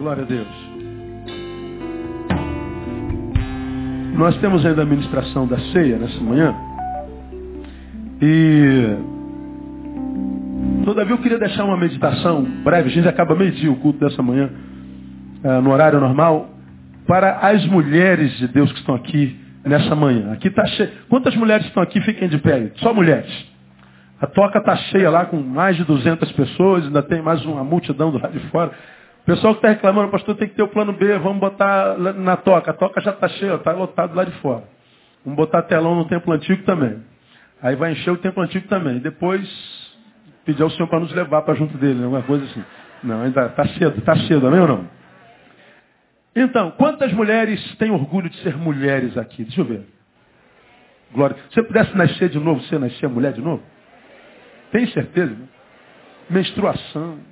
Glória a Deus. Nós temos ainda a ministração da ceia nessa manhã. E todavia eu queria deixar uma meditação breve, a gente acaba meio-dia o culto dessa manhã, eh, no horário normal, para as mulheres de Deus que estão aqui nessa manhã. Aqui está cheio. Quantas mulheres estão aqui? Fiquem de pé. Só mulheres. A toca está cheia lá com mais de 200 pessoas, ainda tem mais uma multidão do lado de fora. Pessoal que está reclamando, pastor, tem que ter o plano B, vamos botar na toca. A toca já está cheia, está lotado lá de fora. Vamos botar telão no templo antigo também. Aí vai encher o templo antigo também. Depois pedir ao Senhor para nos levar para junto dele, alguma coisa assim. Não, ainda está cedo, está cedo, amém ou não? Então, quantas mulheres têm orgulho de ser mulheres aqui? Deixa eu ver. Glória. Se você pudesse nascer de novo, você nascer mulher de novo? Tem certeza? Né? Menstruação.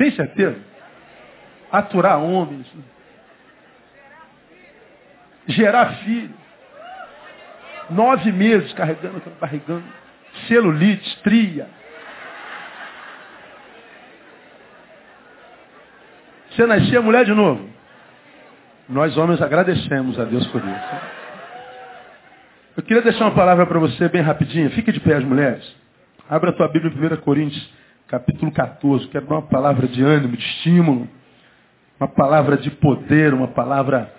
Tem certeza? Aturar homens. Gerar filhos. Nove meses carregando, carregando. Celulite, estria. Você nascia mulher de novo. Nós homens agradecemos a Deus por isso. Eu queria deixar uma palavra para você bem rapidinho. Fique de pé as mulheres. Abra a tua Bíblia em 1 Coríntios, capítulo 14. Quero dar uma palavra de ânimo, de estímulo. Uma palavra de poder, uma palavra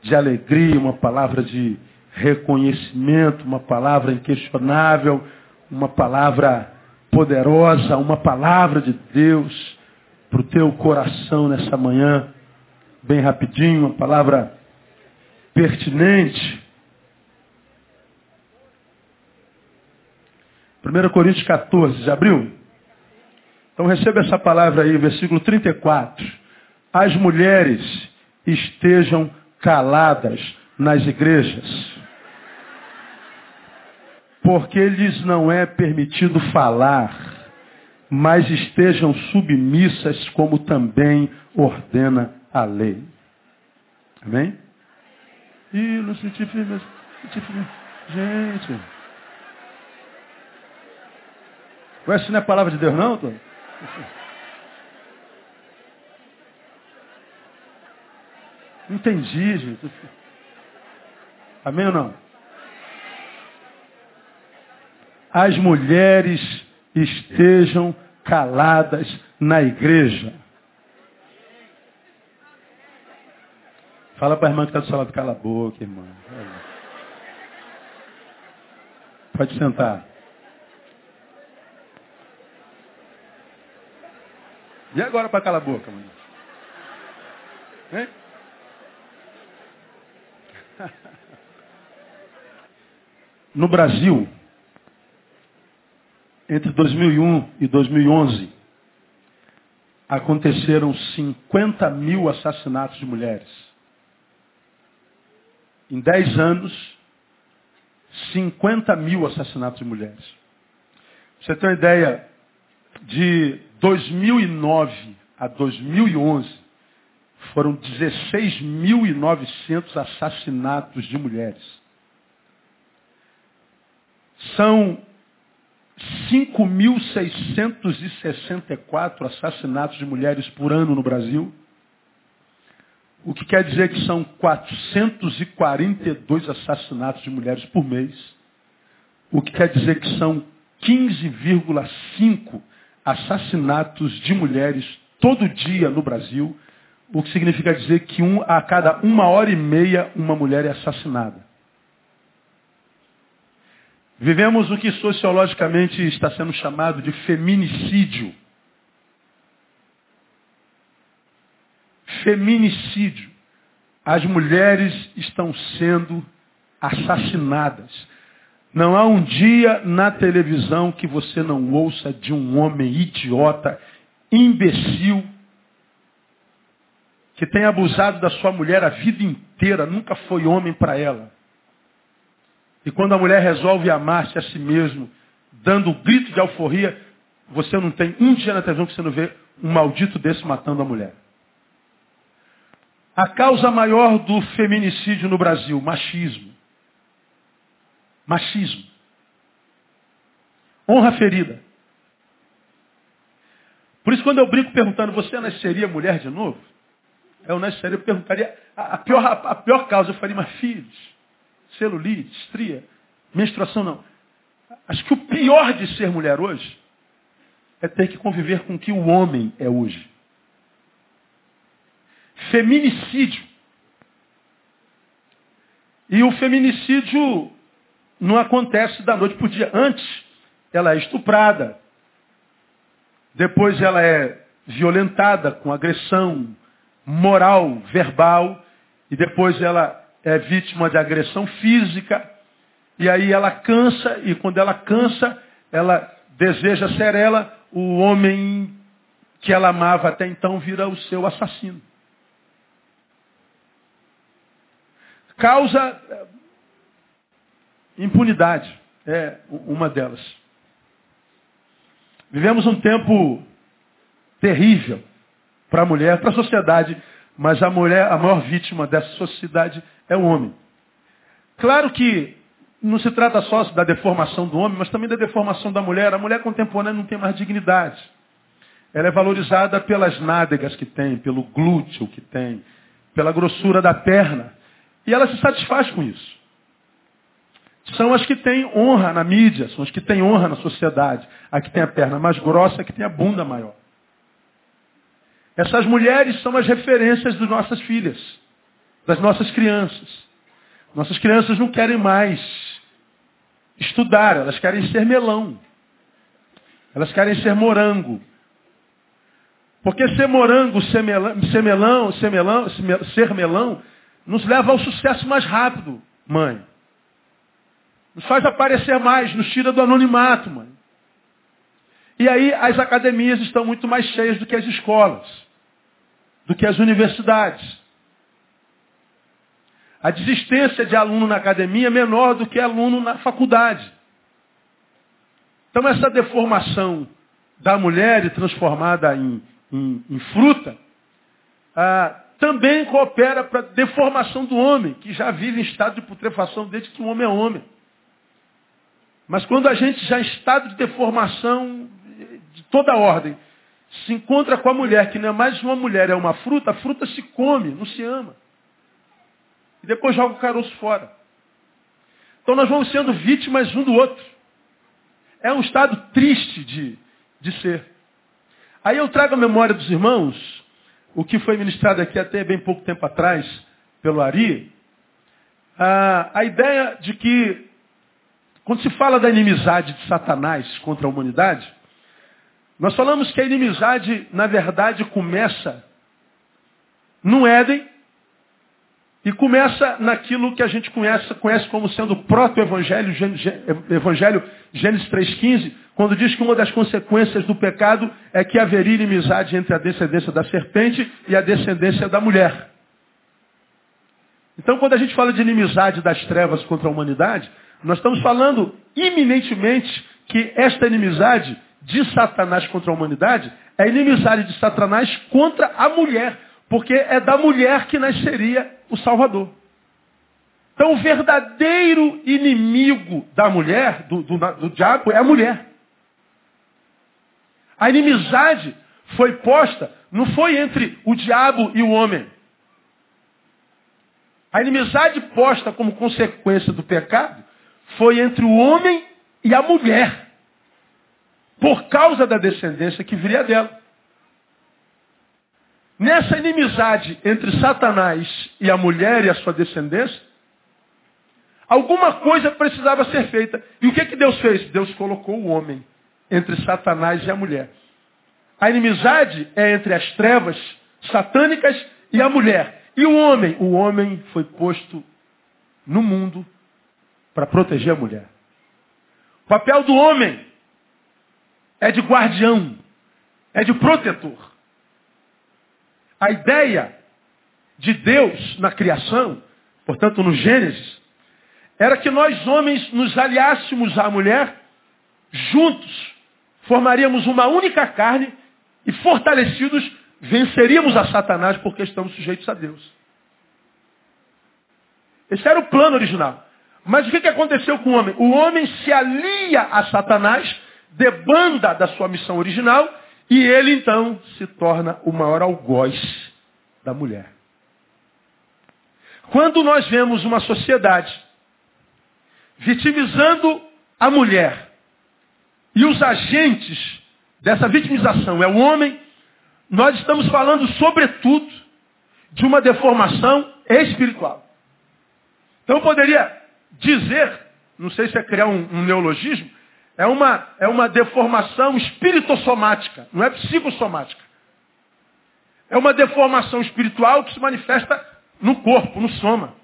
de alegria, uma palavra de reconhecimento, uma palavra inquestionável, uma palavra poderosa, uma palavra de Deus para o teu coração nessa manhã, bem rapidinho, uma palavra pertinente. 1 Coríntios 14, já abriu? Então receba essa palavra aí, versículo 34. As mulheres estejam caladas nas igrejas, porque lhes não é permitido falar mas estejam submissas como também ordena a lei. Amém? Ih, não senti firme. Gente. Essa não é a palavra de Deus, não, Tom? Entendi, gente. Amém ou não? As mulheres estejam caladas na igreja. Fala para a irmã que está do seu lado, cala a boca, irmã. Pode sentar. E agora para calar a boca, mano? Hein? No Brasil, entre 2001 e 2011, aconteceram 50 mil assassinatos de mulheres. Em 10 anos, 50 mil assassinatos de mulheres. Você tem uma ideia, de 2009 a 2011, foram 16.900 assassinatos de mulheres. São 5.664 assassinatos de mulheres por ano no Brasil. O que quer dizer que são 442 assassinatos de mulheres por mês. O que quer dizer que são 15,5 assassinatos de mulheres todo dia no Brasil. O que significa dizer que um, a cada uma hora e meia uma mulher é assassinada. Vivemos o que sociologicamente está sendo chamado de feminicídio. Feminicídio. As mulheres estão sendo assassinadas. Não há um dia na televisão que você não ouça de um homem idiota, imbecil, que tem abusado da sua mulher a vida inteira, nunca foi homem para ela. E quando a mulher resolve amar-se a si mesmo, dando um grito de alforria, você não tem um dia na televisão que você não vê um maldito desse matando a mulher. A causa maior do feminicídio no Brasil, machismo. Machismo. Honra ferida. Por isso, quando eu brinco perguntando, você nasceria mulher de novo? Eu nasceria, eu perguntaria a, pior, a, a, pior causa. Eu faria, mas filhos, celulite, estria, menstruação, não. Acho que o pior de ser mulher hoje é ter que conviver com o que o homem é hoje. Feminicídio. E o feminicídio não acontece da noite para o dia. Antes, ela é estuprada. Depois ela é violentada com agressão moral, verbal. E depois ela é vítima de agressão física. E aí ela cansa, e quando ela cansa, ela deseja ser ela, o homem que ela amava até então vira o seu assassino. Causa impunidade, é uma delas. Vivemos um tempo terrível para a mulher, para a sociedade, mas a mulher, a maior vítima dessa sociedade é o homem. Claro que não se trata só da deformação do homem, mas também da deformação da mulher. A mulher contemporânea não tem mais dignidade. Ela é valorizada pelas nádegas que tem, pelo glúteo que tem, pela grossura da perna. E ela se satisfaz com isso. São as que têm honra na mídia, são as que têm honra na sociedade. A que tem a perna mais grossa, a que tem a bunda maior. Essas mulheres são as referências das nossas filhas, das nossas crianças. Nossas crianças não querem mais estudar, elas querem ser melão. Elas querem ser morango. Porque ser morango, ser melão, ser melão, ser melão, ser melão, nos leva ao sucesso mais rápido, mãe. Nos faz aparecer mais, nos tira do anonimato, mãe. E aí as academias estão muito mais cheias do que as escolas, do que as universidades. A desistência de aluno na academia é menor do que aluno na faculdade. Então essa deformação da mulher transformada em, em, em fruta ah, também coopera para a deformação do homem, que já vive em estado de putrefação desde que o homem é homem. Mas quando a gente já em estado de deformação de toda ordem, se encontra com a mulher, que não é mais uma mulher, é uma fruta, a fruta se come, não se ama e depois joga o caroço fora. Então nós vamos sendo vítimas um do outro. É um estado triste de, de ser. Aí eu trago a memória dos irmãos, o que foi ministrado aqui até bem pouco tempo atrás pelo Ari, a, a ideia de que, quando se fala da inimizade de Satanás contra a humanidade, nós falamos que a inimizade, na verdade, começa no Éden, e começa naquilo que a gente conhece, conhece como sendo o proto-evangelho, evangelho Gênesis 3,15, quando diz que uma das consequências do pecado é que haveria inimizade entre a descendência da serpente e a descendência da mulher. Então, quando a gente fala de inimizade das trevas contra a humanidade, nós estamos falando iminentemente que esta inimizade de Satanás contra a humanidade é inimizade de Satanás contra a mulher. Porque é da mulher que nasceria o Salvador. Então, o verdadeiro inimigo da mulher, do, do, do diabo, é a mulher. A inimizade foi posta, não foi entre o diabo e o homem. A inimizade posta como consequência do pecado foi entre o homem e a mulher. Por causa da descendência que viria dela. Nessa inimizade entre Satanás e a mulher e a sua descendência, alguma coisa precisava ser feita. E o que, que Deus fez? Deus colocou o homem entre Satanás e a mulher. A inimizade é entre as trevas satânicas e a mulher. E o homem? O homem foi posto no mundo para proteger a mulher. O papel do homem é de guardião, é de protetor. A ideia de Deus na criação, portanto no Gênesis, era que nós homens nos aliássemos à mulher, juntos formaríamos uma única carne e fortalecidos venceríamos a Satanás porque estamos sujeitos a Deus. Esse era o plano original. Mas o que aconteceu com o homem? O homem se alia a Satanás, debanda da sua missão original E ele então se torna o maior algoz da mulher. Quando nós vemos uma sociedade vitimizando a mulher e os agentes dessa vitimização é o homem, nós estamos falando sobretudo de uma deformação espiritual. Então eu poderia dizer, não sei se é criar um, um neologismo, é uma, é uma deformação espiritossomática, não é psicossomática. É uma deformação espiritual que se manifesta no corpo, no soma.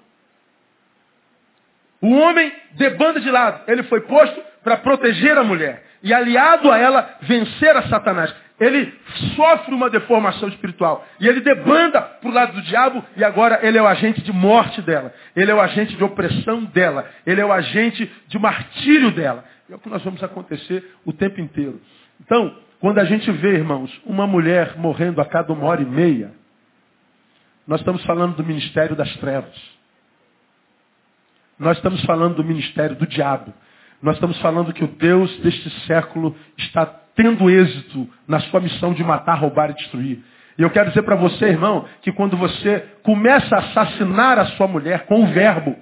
O homem debanda de lado. Ele foi posto para proteger a mulher. E aliado a ela, vencer a Satanás. Ele sofre uma deformação espiritual. E ele debanda para o lado do diabo e agora ele é o agente de morte dela. Ele é o agente de opressão dela. Ele é o agente de martírio dela. É o que nós vamos acontecer o tempo inteiro. Então, quando a gente vê, irmãos, uma mulher morrendo a cada uma hora e meia, nós estamos falando do ministério das trevas. Nós estamos falando do ministério do diabo. Nós estamos falando que o Deus deste século está tendo êxito na sua missão de matar, roubar e destruir. E eu quero dizer para você, irmão, que quando você começa a assassinar a sua mulher com o verbo,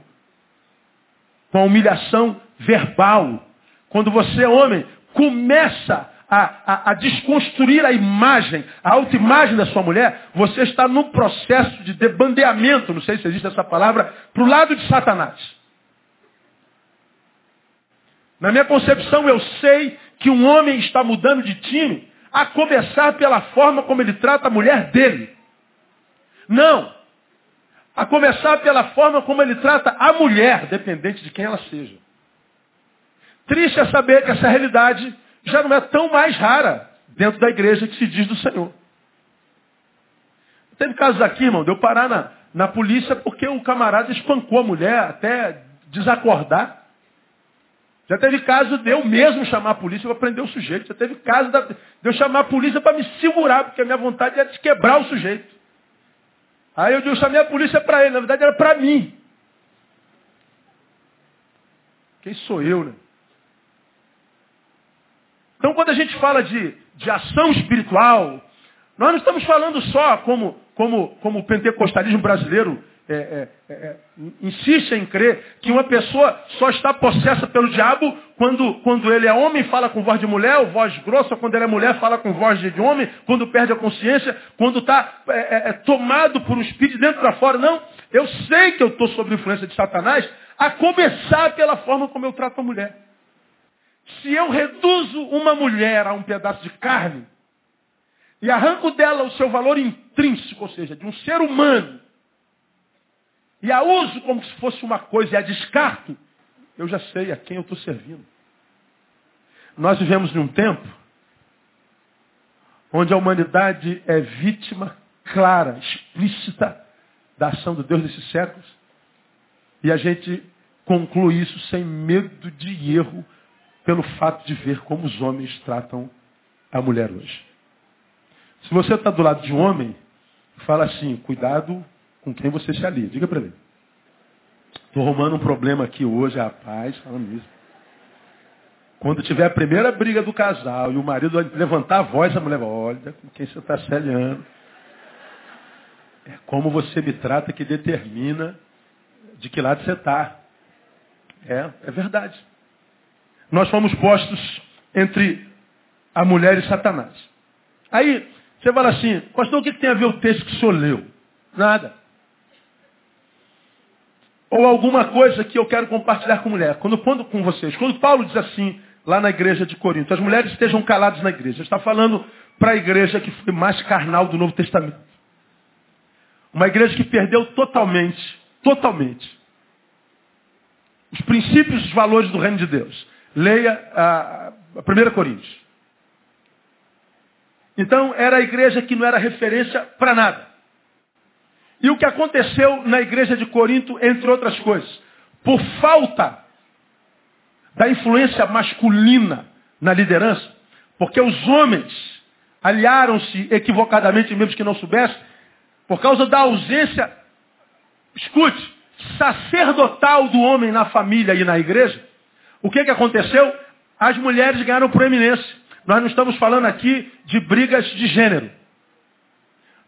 com a humilhação verbal, quando você, homem, começa a, a, a, desconstruir a imagem, a autoimagem da sua mulher, você está no processo de debandeamento, não sei se existe essa palavra, para o lado de Satanás. Na minha concepção, eu sei que um homem está mudando de time, a começar pela forma como ele trata a mulher dele. Não. A começar pela forma como ele trata a mulher, dependente de quem ela seja. Triste é saber que essa realidade já não é tão mais rara dentro da igreja que se diz do Senhor. Teve casos aqui, irmão, de eu parar na, na polícia porque o camarada espancou a mulher até desacordar. Já teve caso de eu mesmo chamar a polícia para prender o sujeito. Já teve caso de eu chamar a polícia para me segurar, porque a minha vontade era de quebrar o sujeito. Aí eu, eu chamei a polícia para ele, na verdade era para mim. Quem sou eu, né? Então, quando a gente fala de, de ação espiritual, nós não estamos falando só como, como, como o pentecostalismo brasileiro é, é, é, é, insiste em crer que uma pessoa só está possessa pelo diabo quando, quando ele é homem fala com voz de mulher, ou voz grossa, quando ele é mulher fala com voz de homem, quando perde a consciência, quando está é, é, tomado por um espírito de dentro para fora. Não, eu sei que eu estou sob influência de Satanás, a começar pela forma como eu trato a mulher. Se eu reduzo uma mulher a um pedaço de carne e arranco dela o seu valor intrínseco, ou seja, de um ser humano, e a uso como se fosse uma coisa e a descarto, eu já sei a quem eu estou servindo. Nós vivemos num tempo onde a humanidade é vítima clara, explícita da ação do Deus desses séculos. E a gente conclui isso sem medo de erro, pelo fato de ver como os homens tratam a mulher hoje. Se você está do lado de um homem, fala assim, cuidado com quem você se alia. Diga para ele. Estou arrumando um problema aqui hoje, rapaz, falando isso. Quando tiver a primeira briga do casal e o marido levantar a voz, a mulher vai, olha com quem você está se aliando. É como você me trata que determina de que lado você está. É, é verdade nós fomos postos entre a mulher e Satanás. Aí, você fala assim, pastor, o que tem a ver o texto que o senhor leu? Nada. Ou alguma coisa que eu quero compartilhar com mulher. Quando quando com vocês, quando Paulo diz assim, lá na igreja de Corinto, as mulheres estejam caladas na igreja. Está falando para a igreja que foi mais carnal do Novo Testamento. Uma igreja que perdeu totalmente, totalmente, os princípios e os valores do reino de Deus. Leia a, a 1 Coríntios. Então, era a igreja que não era referência para nada. E o que aconteceu na igreja de Corinto, entre outras coisas, por falta da influência masculina na liderança, porque os homens aliaram-se equivocadamente, mesmo que não soubessem, por causa da ausência, escute, sacerdotal do homem na família e na igreja, o que, que aconteceu? As mulheres ganharam proeminência. Nós não estamos falando aqui de brigas de gênero.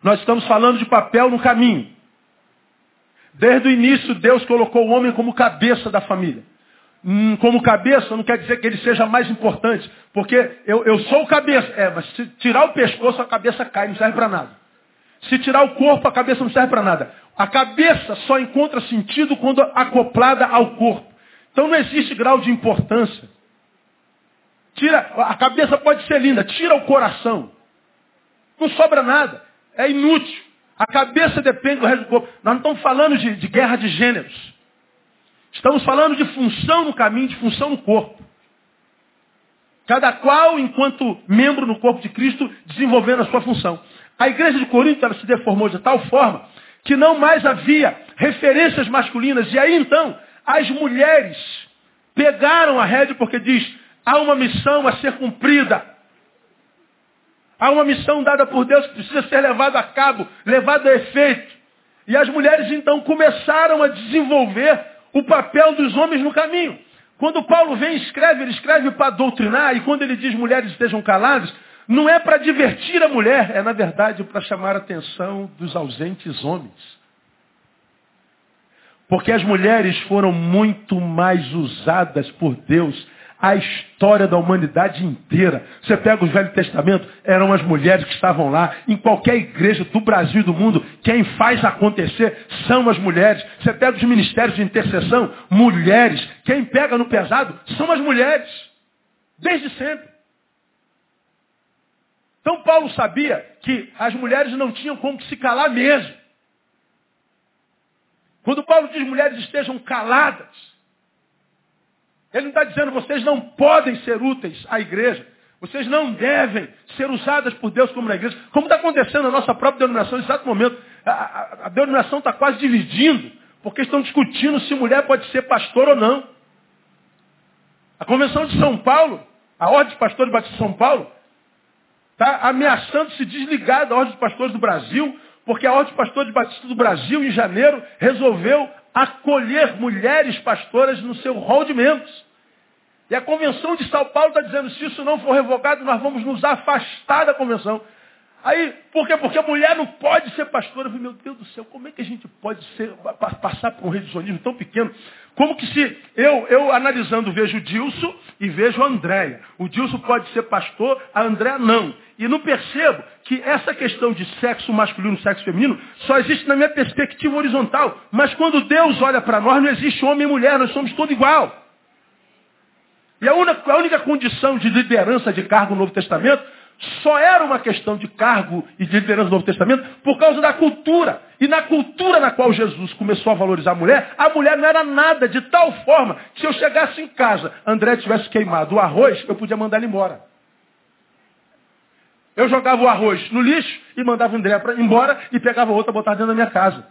Nós estamos falando de papel no caminho. Desde o início, Deus colocou o homem como cabeça da família. Hum, como cabeça não quer dizer que ele seja mais importante, porque eu, eu sou o cabeça. É, mas se tirar o pescoço, a cabeça cai, não serve para nada. Se tirar o corpo, a cabeça não serve para nada. A cabeça só encontra sentido quando acoplada ao corpo. Então não existe grau de importância. Tira, a cabeça pode ser linda, tira o coração. Não sobra nada. É inútil. A cabeça depende do resto do corpo. Nós não estamos falando de, de guerra de gêneros. Estamos falando de função no caminho, de função no corpo. Cada qual, enquanto membro no corpo de Cristo, desenvolvendo a sua função. A igreja de Corinto ela se deformou de tal forma que não mais havia referências masculinas. E aí então, as mulheres pegaram a rede porque diz, há uma missão a ser cumprida. Há uma missão dada por Deus que precisa ser levada a cabo, levada a efeito. E as mulheres então começaram a desenvolver o papel dos homens no caminho. Quando Paulo vem e escreve, ele escreve para doutrinar, e quando ele diz mulheres estejam caladas, não é para divertir a mulher, é na verdade para chamar a atenção dos ausentes homens. Porque as mulheres foram muito mais usadas por Deus a história da humanidade inteira. Você pega o Velho Testamento, eram as mulheres que estavam lá. Em qualquer igreja do Brasil e do mundo, quem faz acontecer são as mulheres. Você pega os ministérios de intercessão, mulheres. Quem pega no pesado são as mulheres. Desde sempre. Então Paulo sabia que as mulheres não tinham como se calar mesmo. Quando Paulo diz mulheres estejam caladas, ele não está dizendo vocês não podem ser úteis à igreja. Vocês não devem ser usadas por Deus como na igreja. Como está acontecendo na nossa própria denominação nesse exato momento. A, a, a denominação está quase dividindo, porque estão discutindo se mulher pode ser pastor ou não. A Convenção de São Paulo, a Ordem de Pastores Batistas de São Paulo, está ameaçando se desligar da Ordem dos Pastores do Brasil, porque a Ordem dos Pastores Batistas do Brasil, em janeiro, resolveu acolher mulheres pastoras no seu rol de membros. E a Convenção de São Paulo está dizendo, se isso não for revogado, nós vamos nos afastar da Convenção. Aí, por quê? Porque a mulher não pode ser pastora. Eu falei, meu Deus do céu, como é que a gente pode ser, passar por um religionismo tão pequeno? Como que se eu, eu analisando vejo o Dilson e vejo a Andréia. O Dilson pode ser pastor, a Andréia não. E não percebo que essa questão de sexo masculino, sexo feminino, só existe na minha perspectiva horizontal. Mas quando Deus olha para nós, não existe homem e mulher, nós somos todos igual. E a única, a única condição de liderança de cargo no Novo Testamento só era uma questão de cargo e de liderança do Novo Testamento por causa da cultura. E na cultura na qual Jesus começou a valorizar a mulher, a mulher não era nada, de tal forma que se eu chegasse em casa, André tivesse queimado o arroz, eu podia mandar ele embora. Eu jogava o arroz no lixo e mandava André embora e pegava outra botava dentro da minha casa.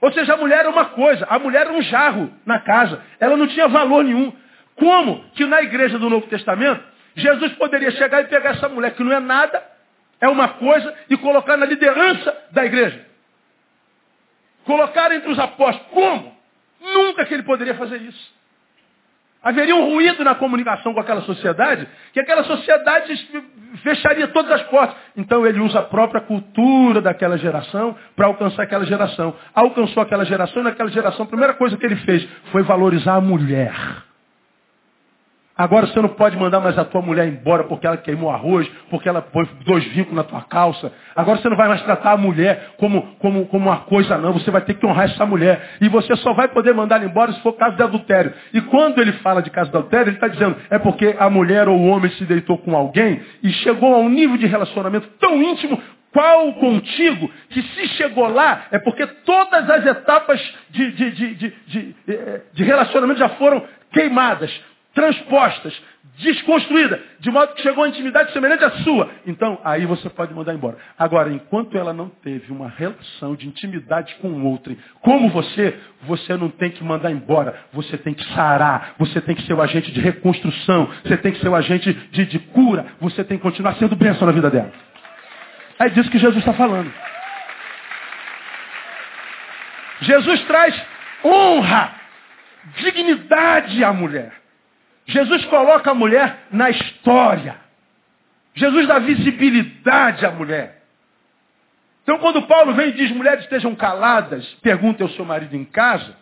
Ou seja, a mulher era uma coisa, a mulher era um jarro na casa. Ela não tinha valor nenhum. Como que na igreja do Novo Testamento, Jesus poderia chegar e pegar essa mulher que não é nada, é uma coisa, e colocar na liderança da igreja. Colocar entre os apóstolos. Como? Nunca que ele poderia fazer isso. Haveria um ruído na comunicação com aquela sociedade, que aquela sociedade fecharia todas as portas. Então ele usa a própria cultura daquela geração para alcançar aquela geração. Alcançou aquela geração e naquela geração a primeira coisa que ele fez foi valorizar a mulher. Agora você não pode mandar mais a tua mulher embora porque ela queimou arroz, porque ela pôs dois vincos na tua calça. Agora você não vai mais tratar a mulher como, como, como uma coisa, não. Você vai ter que honrar essa mulher. E você só vai poder mandar ela embora se for caso de adultério. E quando ele fala de caso de adultério, ele está dizendo, é porque a mulher ou o homem se deitou com alguém e chegou a um nível de relacionamento tão íntimo qual contigo, que se chegou lá, é porque todas as etapas de, de, de, de, relacionamento já foram queimadas transpostas, desconstruída, de modo que chegou a intimidade semelhante à sua. Então, aí você pode mandar embora. Agora, enquanto ela não teve uma relação de intimidade com outra, como você, você não tem que mandar embora. Você tem que sarar. Você tem que ser o agente de reconstrução. Você tem que ser o agente de, de cura. Você tem que continuar sendo bênção na vida dela. É disso que Jesus está falando. Jesus traz honra, dignidade à mulher. Jesus coloca a mulher na história. Jesus dá visibilidade à mulher. Então, quando Paulo vem e diz mulheres estejam caladas, pergunta ao seu marido em casa,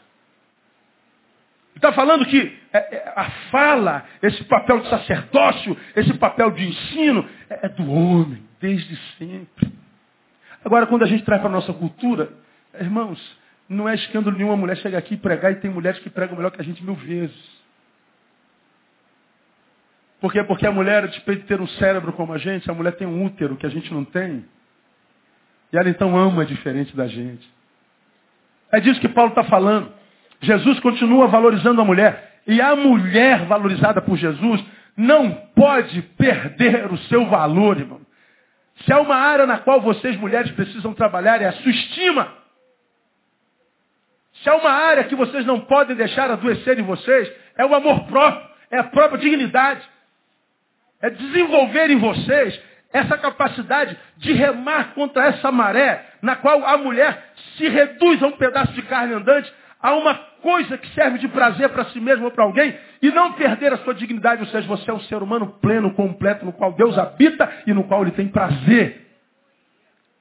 está falando que é, é, a fala, esse papel de sacerdócio, esse papel de ensino, é, é do homem, desde sempre. Agora, quando a gente traz para a nossa cultura, irmãos, não é escândalo nenhuma mulher chegar aqui e pregar e tem mulheres que pregam melhor que a gente mil vezes. Por quê? Porque a mulher, a despeito de ter um cérebro como a gente, a mulher tem um útero que a gente não tem. E ela então ama diferente da gente. É disso que Paulo está falando. Jesus continua valorizando a mulher. E a mulher valorizada por Jesus não pode perder o seu valor, irmão. Se há uma área na qual vocês, mulheres, precisam trabalhar, é a sua estima. Se há uma área que vocês não podem deixar adoecer em vocês, é o amor próprio, é a própria dignidade. É desenvolver em vocês essa capacidade de remar contra essa maré, na qual a mulher se reduz a um pedaço de carne andante, a uma coisa que serve de prazer para si mesmo ou para alguém, e não perder a sua dignidade, ou seja, você é um ser humano pleno, completo, no qual Deus habita e no qual Ele tem prazer.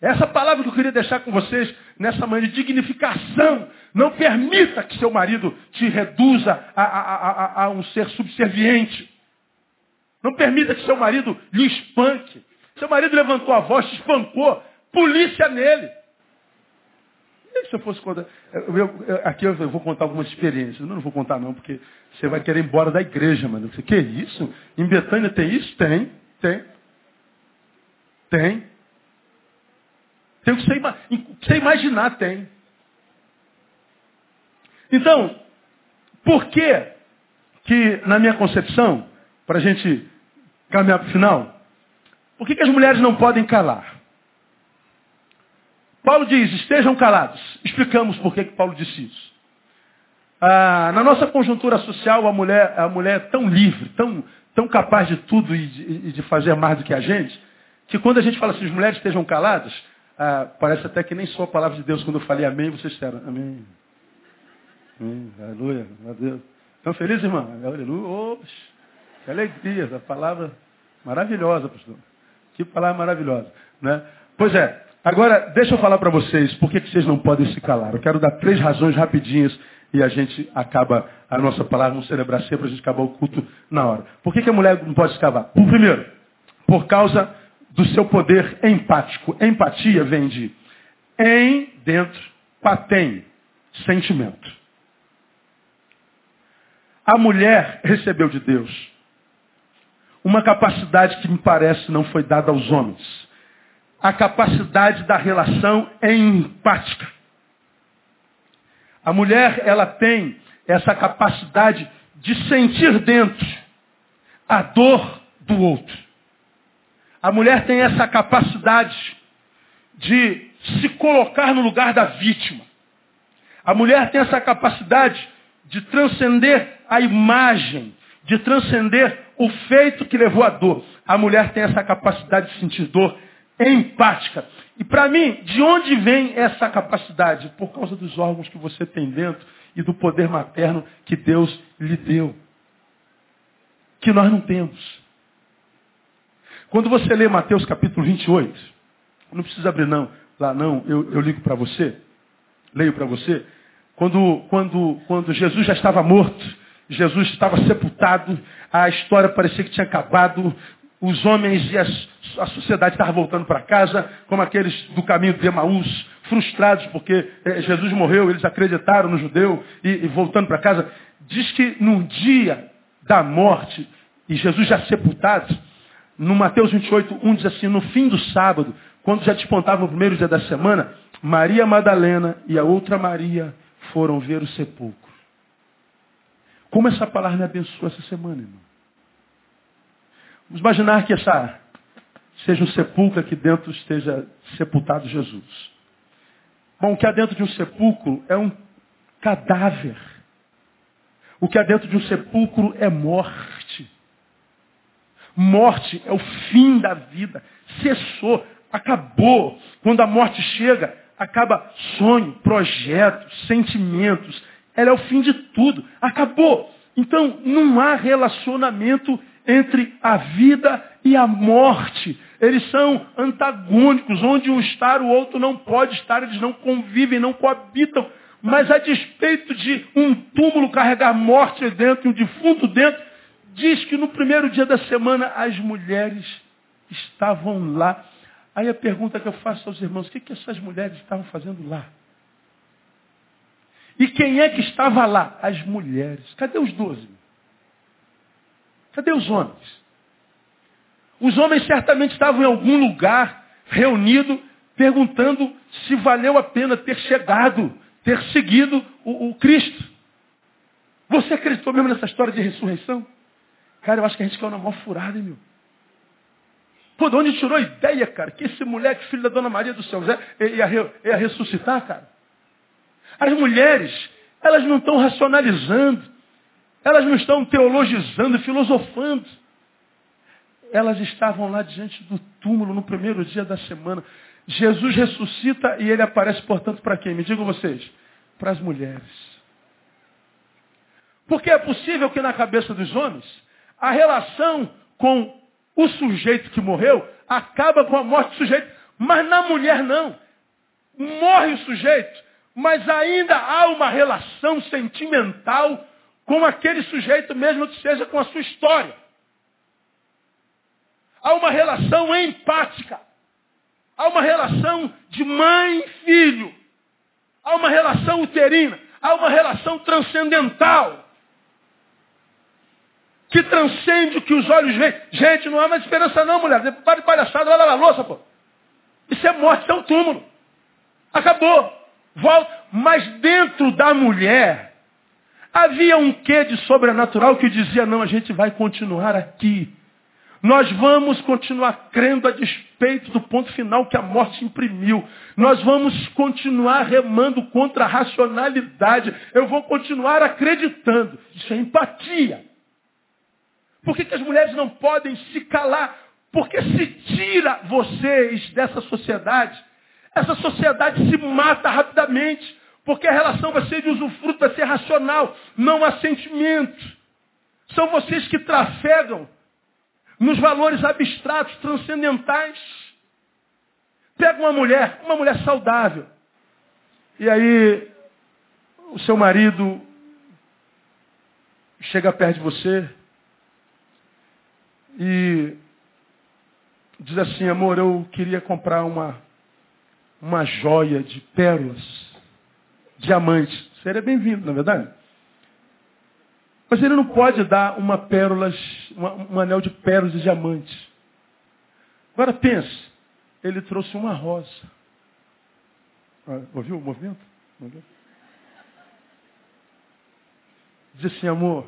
Essa palavra que eu queria deixar com vocês nessa manhã de dignificação. Não permita que seu marido te reduza a, a, a, a um ser subserviente. Não permita que seu marido lhe espanque. Seu marido levantou a voz, espancou. Polícia nele. E se eu fosse contar. Eu, eu, aqui eu vou contar algumas experiências. Eu não vou contar não, porque você vai querer ir embora da igreja, mano. Você, que isso? Em Betânia tem isso? Tem, tem. Tem. Tem o que você imaginar, tem. Então, por que que, na minha concepção, para a gente caminhar para o final, por que, que as mulheres não podem calar? Paulo diz, estejam calados. Explicamos por que, que Paulo disse isso. Ah, na nossa conjuntura social, a mulher, a mulher é tão livre, tão, tão capaz de tudo e de, de, fazer mais do que a gente, que quando a gente fala assim, as mulheres estejam caladas, ah, parece até que nem só a palavra de Deus, quando eu falei amém, vocês disseram amém. amém. Aleluia, meu Deus. Estão felizes, irmã? Aleluia. Ops, que alegria, a palavra maravilhosa, pastor. Que palavra maravilhosa. Né? Pois é, agora deixa eu falar para vocês por que, vocês não podem se calar. Eu quero dar três razões rapidinhas e a gente acaba a nossa palavra, vamos celebrar sempre, a gente acabar o culto na hora. Por que, que a mulher não pode se calar? Por primeiro, por causa do seu poder empático. Empatia vem de em, dentro, patem, sentimento. A mulher recebeu de Deus uma capacidade que me parece não foi dada aos homens. A capacidade da relação empática. A mulher, ela tem essa capacidade de sentir dentro a dor do outro. A mulher tem essa capacidade de se colocar no lugar da vítima. A mulher tem essa capacidade de transcender a imagem, de transcender o feito que levou à dor. A mulher tem essa capacidade de sentir dor empática. E para mim, de onde vem essa capacidade? Por causa dos órgãos que você tem dentro e do poder materno que Deus lhe deu. Que nós não temos. Quando você lê Mateus capítulo 28, não precisa abrir não, lá não, eu, eu ligo para você, leio para você. Quando, quando, quando Jesus já estava morto, Jesus estava sepultado, a história parecia que tinha acabado, os homens e as, a sociedade estavam voltando para casa, como aqueles do caminho de Emaús, frustrados porque eh, Jesus morreu, eles acreditaram no judeu e, e voltando para casa. Diz que no dia da morte, e Jesus já sepultado, no Mateus 28, 1 diz assim, no fim do sábado, quando já despontava o primeiro dia da semana, Maria Madalena e a outra Maria foram ver o sepulcro. Como essa palavra me abençoou essa semana, irmão? Vamos imaginar que essa seja um sepulcro aqui dentro esteja sepultado Jesus. Bom, o que há dentro de um sepulcro é um cadáver. O que há dentro de um sepulcro é morte. Morte é o fim da vida. Cessou, acabou. Quando a morte chega, acaba sonho, projetos, sentimentos. Ela é o fim de tudo. Acabou. Então, não há relacionamento entre a vida e a morte. Eles são antagônicos, onde um está, o outro não pode estar, eles não convivem, não coabitam. Mas a despeito de um túmulo carregar morte dentro e um defunto dentro, diz que no primeiro dia da semana as mulheres estavam lá. Aí a pergunta que eu faço aos irmãos, o que, que essas mulheres estavam fazendo lá? E quem é que estava lá? As mulheres. Cadê os doze? Cadê os homens? Os homens certamente estavam em algum lugar, reunido, perguntando se valeu a pena ter chegado, ter seguido o, o Cristo. Você acreditou mesmo nessa história de ressurreição? Cara, eu acho que a gente caiu na maior furada, hein, meu? Pô, de onde tirou a ideia, cara? Que esse moleque, filho da Dona Maria do Céu, ia, ia ressuscitar, cara? As mulheres, elas não estão racionalizando, elas não estão teologizando, filosofando. Elas estavam lá diante do túmulo no primeiro dia da semana. Jesus ressuscita e ele aparece, portanto, para quem? Me digam vocês. Para as mulheres. Porque é possível que na cabeça dos homens a relação com o sujeito que morreu acaba com a morte do sujeito. Mas na mulher não. Morre o sujeito, mas ainda há uma relação sentimental com aquele sujeito, mesmo que seja com a sua história. Há uma relação empática. Há uma relação de mãe e filho. Há uma relação uterina. Há uma relação transcendental. Que transcende o que os olhos veem. Gente, não há mais esperança não, mulher. Para de palhaçada, vai lavar a louça, pô. Isso é morte, isso é um túmulo. Acabou volta. Mas dentro da mulher havia um quê de sobrenatural que dizia, não, a gente vai continuar aqui. Nós vamos continuar crendo a despeito do ponto final que a morte imprimiu. Nós vamos continuar remando contra a racionalidade. Eu vou continuar acreditando. Isso é empatia. Por que, que as mulheres não podem se calar? Porque se tira vocês dessa sociedade, essa sociedade se mata rapidamente, porque a relação vai ser de usufruto, vai ser racional, não há sentimento. São vocês que trafegam nos valores abstratos, transcendentais. Pega uma mulher, uma mulher saudável, e aí o seu marido chega perto de você e diz assim, amor, eu queria comprar uma uma joia de pérolas, diamantes. Seria bem-vindo, na é verdade? Mas ele não pode dar uma pérolas, um anel de pérolas e diamantes. Agora pense, ele trouxe uma rosa. Ah, ouviu o movimento? Diz assim, amor,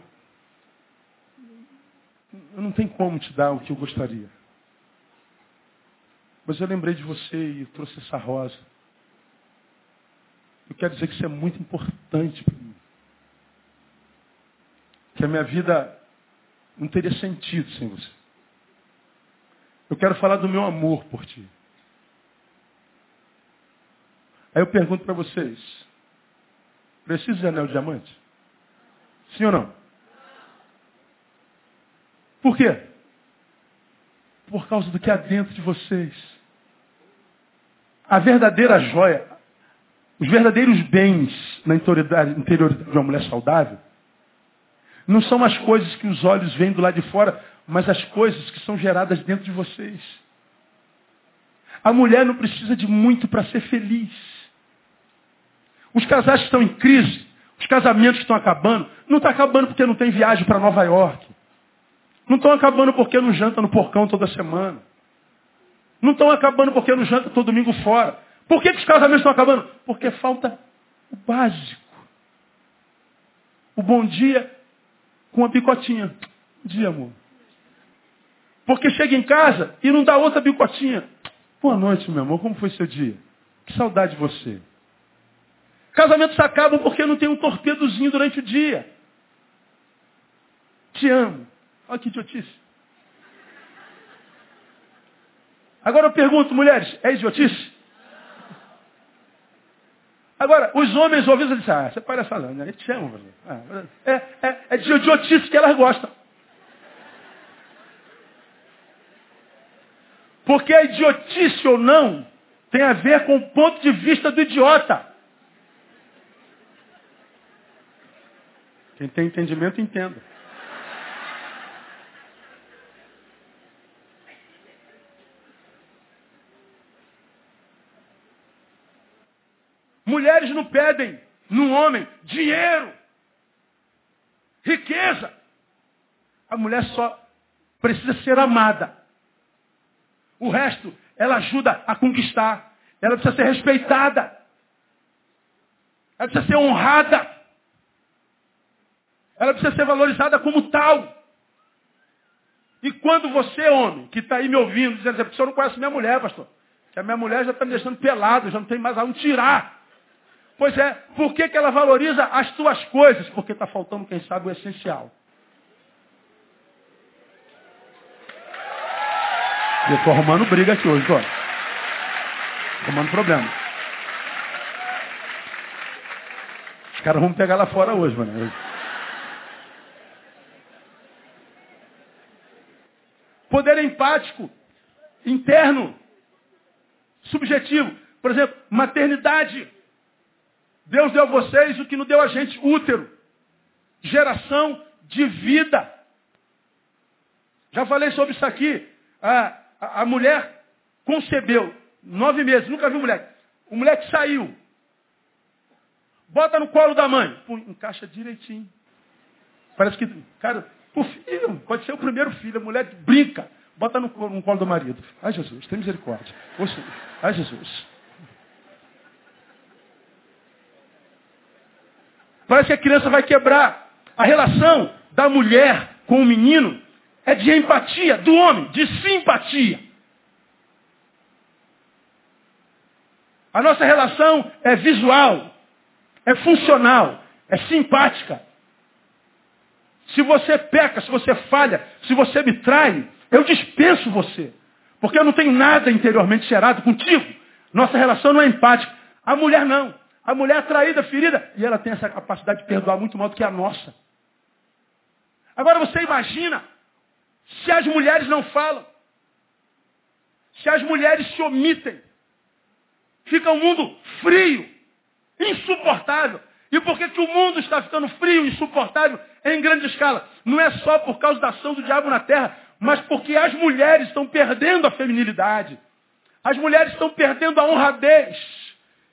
eu não tenho como te dar o que eu gostaria. Mas eu lembrei de você e trouxe essa rosa. Eu quero dizer que isso é muito importante para mim. Que a minha vida não teria sentido sem você. Eu quero falar do meu amor por ti. Aí eu pergunto para vocês: precisa de anel de diamante? Sim ou não? Por quê? Por causa do que há dentro de vocês. A verdadeira joia, os verdadeiros bens na interioridade, de uma mulher saudável, não são as coisas que os olhos veem do lado de fora, mas as coisas que são geradas dentro de vocês. A mulher não precisa de muito para ser feliz. Os casais que estão em crise, os casamentos que estão acabando, não está acabando porque não tem viagem para Nova York. Não estão acabando porque não janta no porcão toda semana. Não estão acabando porque não janta todo domingo fora. Por que, que os casamentos estão acabando? Porque falta o básico. O bom dia com a bicotinha. Bom dia, amor. Porque chega em casa e não dá outra bicotinha. Boa noite, meu amor. Como foi seu dia? Que saudade de você. Casamentos acabam porque não tem um torpedozinho durante o dia. Te amo. Olha que idiotice. Agora eu pergunto, mulheres, é idiotice? Agora, os homens ouvindo, eles dizem, ah, você para falando, né? Eles te amam. Ah, é, é, é de idiotice que elas gostam. Porque a idiotice ou não tem a ver com o ponto de vista do idiota. Quem tem entendimento, entenda. Mulheres não pedem num homem dinheiro, riqueza. A mulher só precisa ser amada. O resto, ela ajuda a conquistar. Ela precisa ser respeitada. Ela precisa ser honrada. Ela precisa ser valorizada como tal. E quando você, homem, que está aí me ouvindo, dizendo, assim, o senhor não conhece minha mulher, pastor. Que a minha mulher já está me deixando pelado, já não tem mais aonde tirar. Pois é, por que, que ela valoriza as tuas coisas? Porque está faltando, quem sabe, o essencial. Eu estou arrumando briga aqui hoje, estou. Arrumando problema. Os caras vão pegar lá fora hoje, mano. Poder empático, interno, subjetivo. Por exemplo, maternidade. Deus deu a vocês o que não deu a gente, útero. Geração de vida. Já falei sobre isso aqui. A, a, a mulher concebeu, nove meses, nunca vi mulher. O moleque saiu. Bota no colo da mãe. Pum, encaixa direitinho. Parece que, cara, o filho, pode ser o primeiro filho, a mulher brinca. Bota no, no colo do marido. Ai, Jesus, tem misericórdia. Ai, Jesus. Parece que a criança vai quebrar. A relação da mulher com o menino é de empatia, do homem, de simpatia. A nossa relação é visual, é funcional, é simpática. Se você peca, se você falha, se você me trai, eu dispenso você. Porque eu não tenho nada interiormente gerado contigo. Nossa relação não é empática. A mulher não. A mulher é traída, ferida, e ela tem essa capacidade de perdoar muito mais do que a nossa. Agora você imagina se as mulheres não falam, se as mulheres se omitem, fica um mundo frio, insuportável. E por que, que o mundo está ficando frio, insuportável em grande escala? Não é só por causa da ação do diabo na terra, mas porque as mulheres estão perdendo a feminilidade. As mulheres estão perdendo a honradez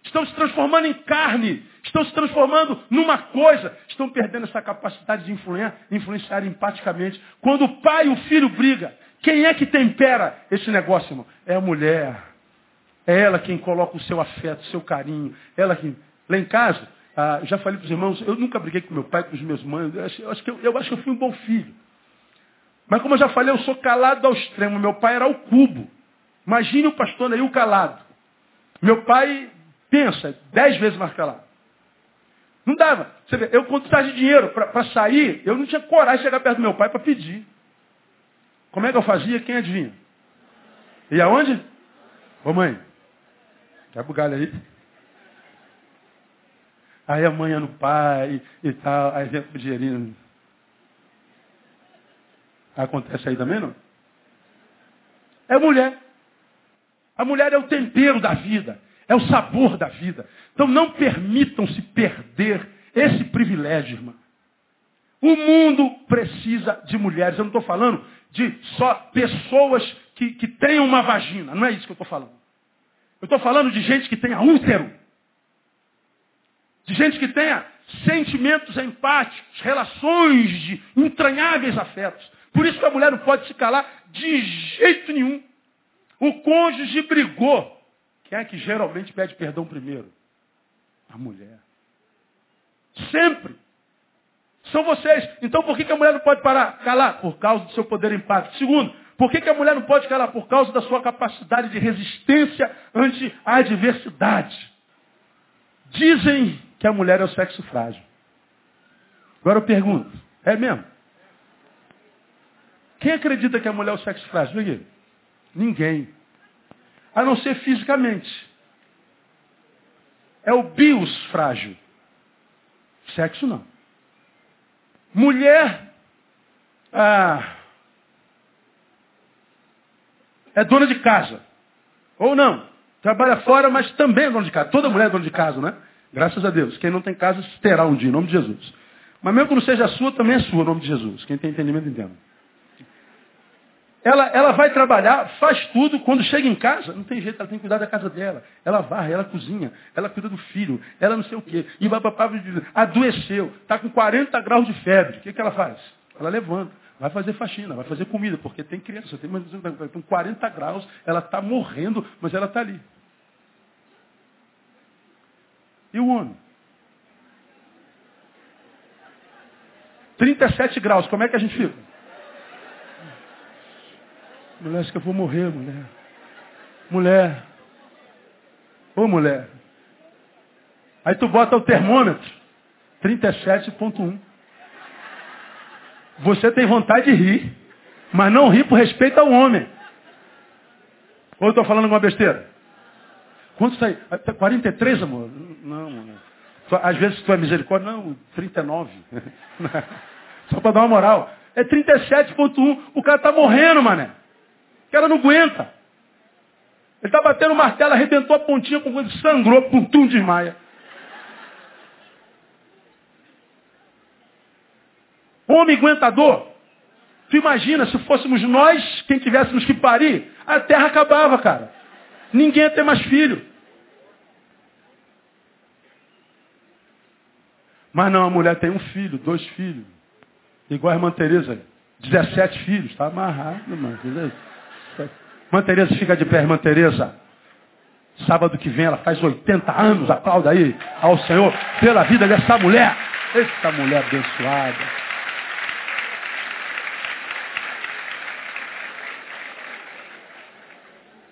estão se transformando em carne, estão se transformando numa coisa, estão perdendo essa capacidade de influenciar, empaticamente. Quando o pai e o filho brigam, quem é que tempera esse negócio, irmão? É a mulher. É ela quem coloca o seu afeto, o seu carinho. Ela que. Lá em casa, ah, já falei para os irmãos, eu nunca briguei com meu pai, com os meus mães. Eu acho, eu, acho que eu, eu acho que eu fui um bom filho. Mas como eu já falei, eu sou calado ao extremo. Meu pai era o cubo. Imagine o pastor aí, o calado. Meu pai Pensa, dez vezes mais calado. Não dava. Você vê, eu quando precisava de dinheiro para sair, eu não tinha coragem de chegar perto do meu pai para pedir. Como é que eu fazia? Quem adivinha? E aonde? Ô mãe, quer bugalho aí? Aí a mãe é no pai e tal, aí vem com o dinheirinho. Acontece aí também, não? É mulher. A mulher é o tempero da vida. É o sabor da vida. Então não permitam-se perder esse privilégio, irmã. O mundo precisa de mulheres. Eu não estou falando de só pessoas que, que tenham uma vagina. Não é isso que eu estou falando. Eu estou falando de gente que tenha útero. De gente que tenha sentimentos empáticos, relações de entranháveis afetos. Por isso que a mulher não pode se calar de jeito nenhum. O cônjuge brigou. Quem é que geralmente pede perdão primeiro? A mulher. Sempre. São vocês. Então por que, que a mulher não pode parar? Calar? Por causa do seu poder empático. Segundo, por que, que a mulher não pode calar? Por causa da sua capacidade de resistência ante a adversidade. Dizem que a mulher é o sexo frágil. Agora eu pergunto, é mesmo? Quem acredita que a mulher é o sexo frágil? Ninguém a não ser fisicamente. É o bios frágil. Sexo não. Mulher, ah, é dona de casa. Ou não. Trabalha fora, mas também é dona de casa. Toda mulher é dona de casa, né? Graças a Deus. Quem não tem casa terá um dia, em nome de Jesus. Mas mesmo que não seja sua, também é sua, em nome de Jesus. Quem tem entendimento, entenda. Ela, ela vai trabalhar, faz tudo, quando chega em casa, não tem jeito, ela tem que cuidar da casa dela. Ela varre, ela cozinha, ela cuida do filho, ela não sei o quê. E vai para adoeceu, está com 40 graus de febre. O que, que ela faz? Ela levanta, vai fazer faxina, vai fazer comida, porque tem criança, tem com 40 graus, ela está morrendo, mas ela está ali. E o homem? 37 graus, como é que a gente fica? Mulher, acho que eu vou morrer, mulher. Mulher. Ô mulher. Aí tu bota o termômetro. 37.1. Você tem vontade de rir. Mas não ri por respeito ao homem. Ou eu estou falando alguma besteira? Quanto aí? 43, tá amor? Não, mulher. Às vezes tu é misericórdia. Não, 39. Só para dar uma moral. É 37.1. O cara está morrendo, mané. Cara não aguenta. Ele está batendo o martelo, arrebentou a pontinha com coisa, sangrou, pum, tum, desmaia. Homem aguentador. Tu imagina se fôssemos nós quem tivéssemos que parir, a terra acabava, cara. Ninguém ia ter mais filho. Mas não, a mulher tem um filho, dois filhos. Igual a irmã Tereza, 17 filhos, está amarrado, irmã. Irmã Tereza, fica de pé, irmã Tereza. Sábado que vem ela faz 80 anos, aplauda aí ao Senhor pela vida dessa mulher. Essa mulher abençoada.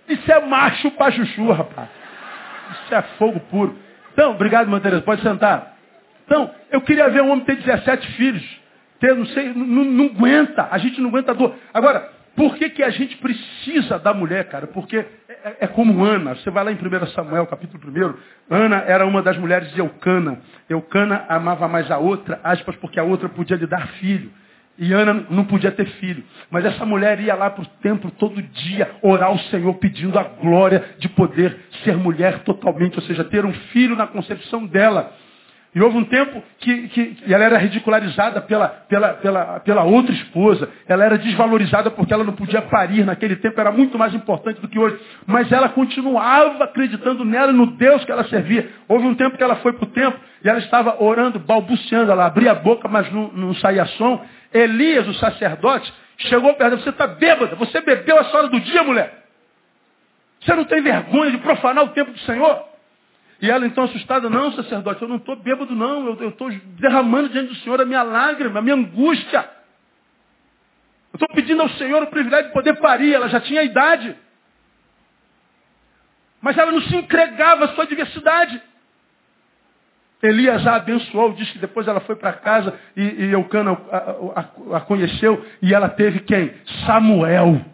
Isso é macho pra chuchu, rapaz. Isso é fogo puro. Então, obrigado, irmã Tereza, pode sentar. Então, eu queria ver um homem ter 17 filhos ter, não sei, não, não aguenta, a gente não aguenta a dor. Agora, por que, que a gente precisa da mulher, cara? Porque é, é, é como Ana. Você vai lá em 1 Samuel, capítulo 1. Ana era uma das mulheres de Eucana. Eucana amava mais a outra, aspas, porque a outra podia lhe dar filho. E Ana não podia ter filho. Mas essa mulher ia lá para o templo todo dia orar ao Senhor pedindo a glória de poder ser mulher totalmente, ou seja, ter um filho na concepção dela. E houve um tempo que, que ela era ridicularizada pela, pela, pela, pela outra esposa. Ela era desvalorizada porque ela não podia parir. Naquele tempo era muito mais importante do que hoje. Mas ela continuava acreditando nela e no Deus que ela servia. Houve um tempo que ela foi para o templo e ela estava orando, balbuciando. Ela abria a boca, mas não, não saía som. Elias, o sacerdote, chegou perto dela. Você está bêbada. Você bebeu a hora do dia, mulher. Você não tem vergonha de profanar o tempo do Senhor? E ela então assustada, não, sacerdote, eu não estou bêbado, não. Eu estou derramando diante do Senhor a minha lágrima, a minha angústia. Eu estou pedindo ao Senhor o privilégio de poder parir. Ela já tinha idade. Mas ela não se entregava à sua diversidade. Elias a abençoou, diz que depois ela foi para casa e, e Eucana a, a, a conheceu e ela teve quem? Samuel.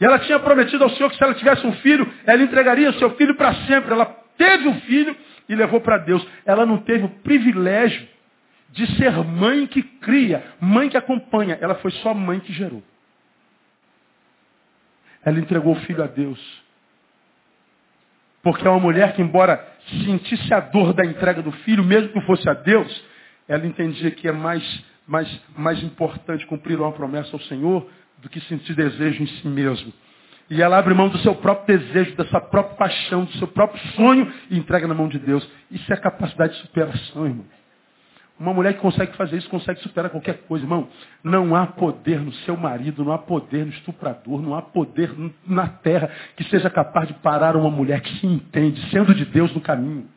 E ela tinha prometido ao Senhor que se ela tivesse um filho, ela entregaria o seu filho para sempre. Ela teve um filho e levou para Deus. Ela não teve o privilégio de ser mãe que cria, mãe que acompanha. Ela foi só mãe que gerou. Ela entregou o filho a Deus. Porque é uma mulher que, embora sentisse a dor da entrega do filho, mesmo que fosse a Deus, ela entendia que é mais, mais, mais importante cumprir uma promessa ao Senhor do que sentir desejo em si mesmo. E ela abre mão do seu próprio desejo, da sua própria paixão, do seu próprio sonho e entrega na mão de Deus. Isso é capacidade de superação, irmão. Uma mulher que consegue fazer isso, consegue superar qualquer coisa, irmão. Não há poder no seu marido, não há poder no estuprador, não há poder na terra que seja capaz de parar uma mulher que se entende, sendo de Deus no caminho.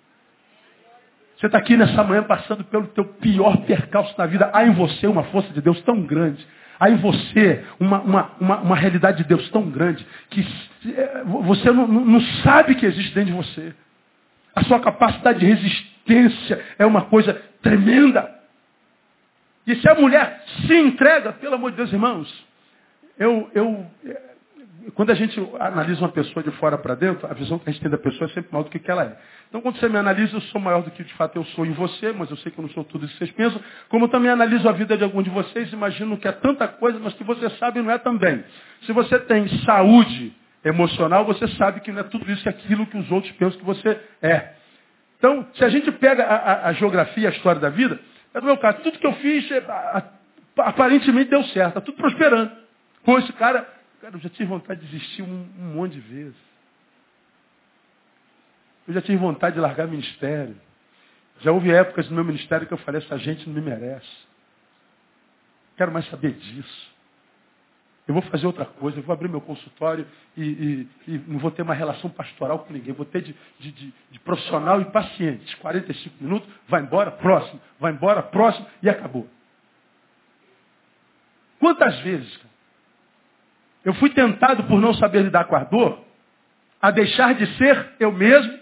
Você está aqui nessa manhã passando pelo teu pior percalço na vida. Há em você uma força de Deus tão grande Em você uma, uma, uma, uma, realidade de Deus tão grande que é, você não, não sabe que existe dentro de você. A sua capacidade de resistência é uma coisa tremenda. E se a mulher se entrega, pelo amor de Deus, irmãos, eu, eu, quando a gente analisa uma pessoa de fora para dentro, a visão que a gente tem da pessoa é sempre maior do que ela é. Então, quando você me analisa, eu sou maior do que de fato eu sou em você, mas eu sei que eu não sou tudo isso que vocês pensam. Como eu também analiso a vida de algum de vocês, imagino que é tanta coisa, mas que você sabe não é também. Se você tem saúde emocional, você sabe que não é tudo isso que aquilo que os outros pensam que você é. Então, se a gente pega a, a, a geografia, a história da vida, é do meu caso, tudo que eu fiz é, aparentemente deu certo, está tudo prosperando. Com esse cara, cara, eu já tive vontade de desistir um, um monte de vezes. Eu já tive vontade de largar ministério. Já houve épocas no meu ministério que eu falei, essa gente não me merece. Quero mais saber disso. Eu vou fazer outra coisa, eu vou abrir meu consultório e, e, e não vou ter uma relação pastoral com ninguém. Vou ter de, de, de, de, profissional e paciente. 45 minutos, vai embora, próximo, vai embora, próximo e acabou. Quantas vezes eu fui tentado por não saber lidar com a dor a deixar de ser eu mesmo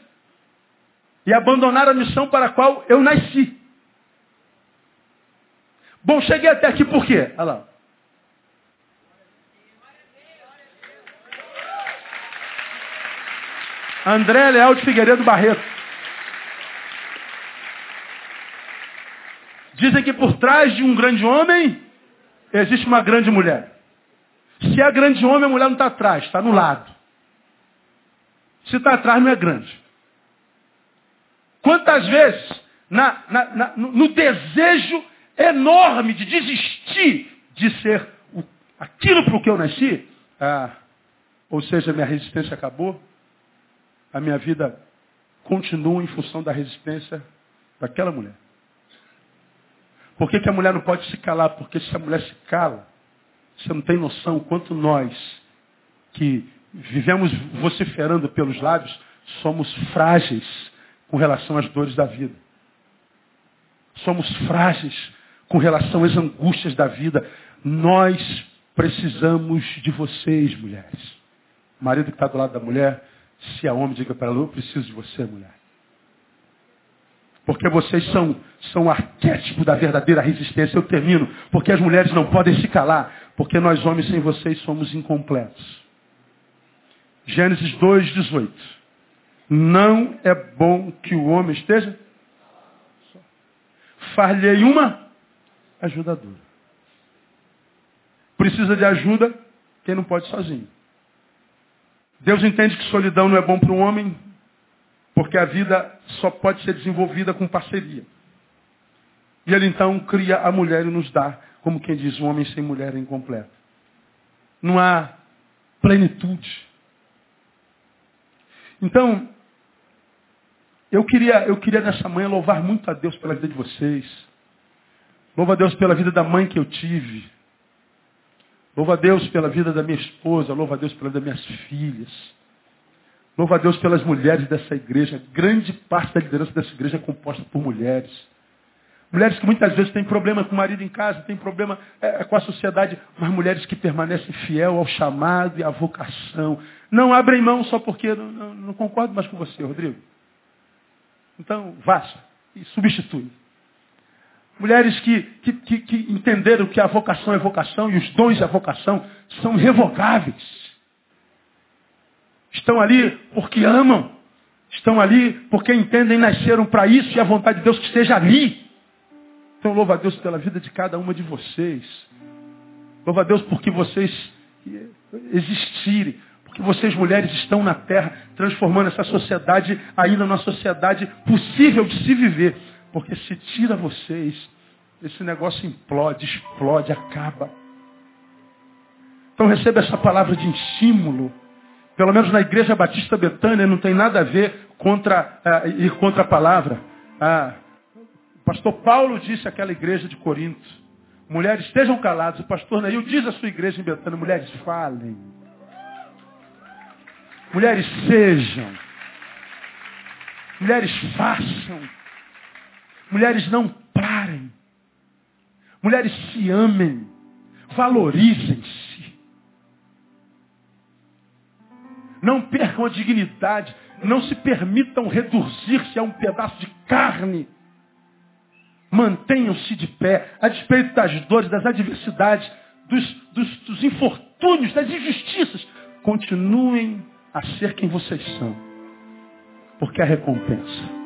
e abandonar a missão para a qual eu nasci. Bom, cheguei até aqui por quê? Olha lá. André Leal de Figueiredo Barreto. Dizem que por trás de um grande homem existe uma grande mulher. Se é grande homem, a mulher não está atrás, está no lado. Se está atrás, não é grande. Quantas vezes, na, na, na, no desejo enorme de desistir de ser o, aquilo para o que eu nasci, ah, ou seja, minha resistência acabou, a minha vida continua em função da resistência daquela mulher. Por que, que a mulher não pode se calar? Porque se a mulher se cala, você não tem noção quanto nós, que vivemos vociferando pelos lábios, somos frágeis com relação às dores da vida. Somos frágeis com relação às angústias da vida. Nós precisamos de vocês, mulheres. O marido que está do lado da mulher se a homem diga para ela, eu preciso de você, mulher. Porque vocês são, são arquétipo da verdadeira resistência. Eu termino. Porque as mulheres não podem se calar. Porque nós homens sem vocês somos incompletos. Gênesis 2, 18. Não é bom que o homem esteja. Far-lhe uma ajudadora. Precisa de ajuda quem não pode sozinho. Deus entende que solidão não é bom para o homem, porque a vida só pode ser desenvolvida com parceria. E ele então cria a mulher e nos dá, como quem diz, um homem sem mulher é incompleto. Não há plenitude. Então, eu queria, eu queria nessa manhã louvar muito a Deus pela vida de vocês. Louva a Deus pela vida da mãe que eu tive. Louva a Deus pela vida da minha esposa, louva a Deus pela vida das minhas filhas. Louva a Deus pelas mulheres dessa igreja. Grande parte da liderança dessa igreja é composta por mulheres. Mulheres que muitas vezes têm problema com o marido em casa, têm problema é, com a sociedade, mas mulheres que permanecem fiel ao chamado e à vocação. Não abrem mão só porque não, não, não concordo mais com você, Rodrigo. Então, vá e substitui. Mulheres que, que, que, que entenderam que a vocação é vocação e os dons da vocação são irrevogáveis. Estão ali porque amam. Estão ali porque entendem nasceram para isso e a vontade de Deus que esteja ali. Então louva a Deus pela vida de cada uma de vocês. Louva a Deus porque vocês existirem. Porque vocês, mulheres, estão na terra transformando essa sociedade ainda numa sociedade possível de se viver. Porque se tira vocês, esse negócio implode, explode, acaba. Então receba essa palavra de estímulo. Pelo menos na igreja Batista Betânia não tem nada a ver contra uh, ir contra a palavra. Ah, pastor Paulo disse àquela igreja de Corinto, mulheres estejam caladas. O pastor Neil diz à sua igreja em Betânia, mulheres falem. Mulheres sejam. Mulheres façam. Mulheres não parem. Mulheres se amem. Valorizem-se. Não percam a dignidade. Não se permitam reduzir-se a um pedaço de carne. Mantenham-se de pé, a despeito das dores, das adversidades, dos, dos, dos infortúnios, das injustiças. continuem a ser quem vocês são. Porque há recompensa.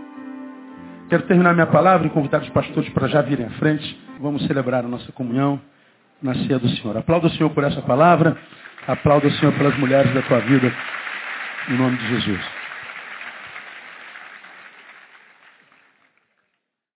Quero terminar minha palavra e convidar os pastores para já virem à frente. Vamos celebrar a nossa comunhão na ceia do Senhor. Aplauda o Senhor por essa palavra. Aplauda o Senhor pelas mulheres da tua vida. Em nome de Jesus.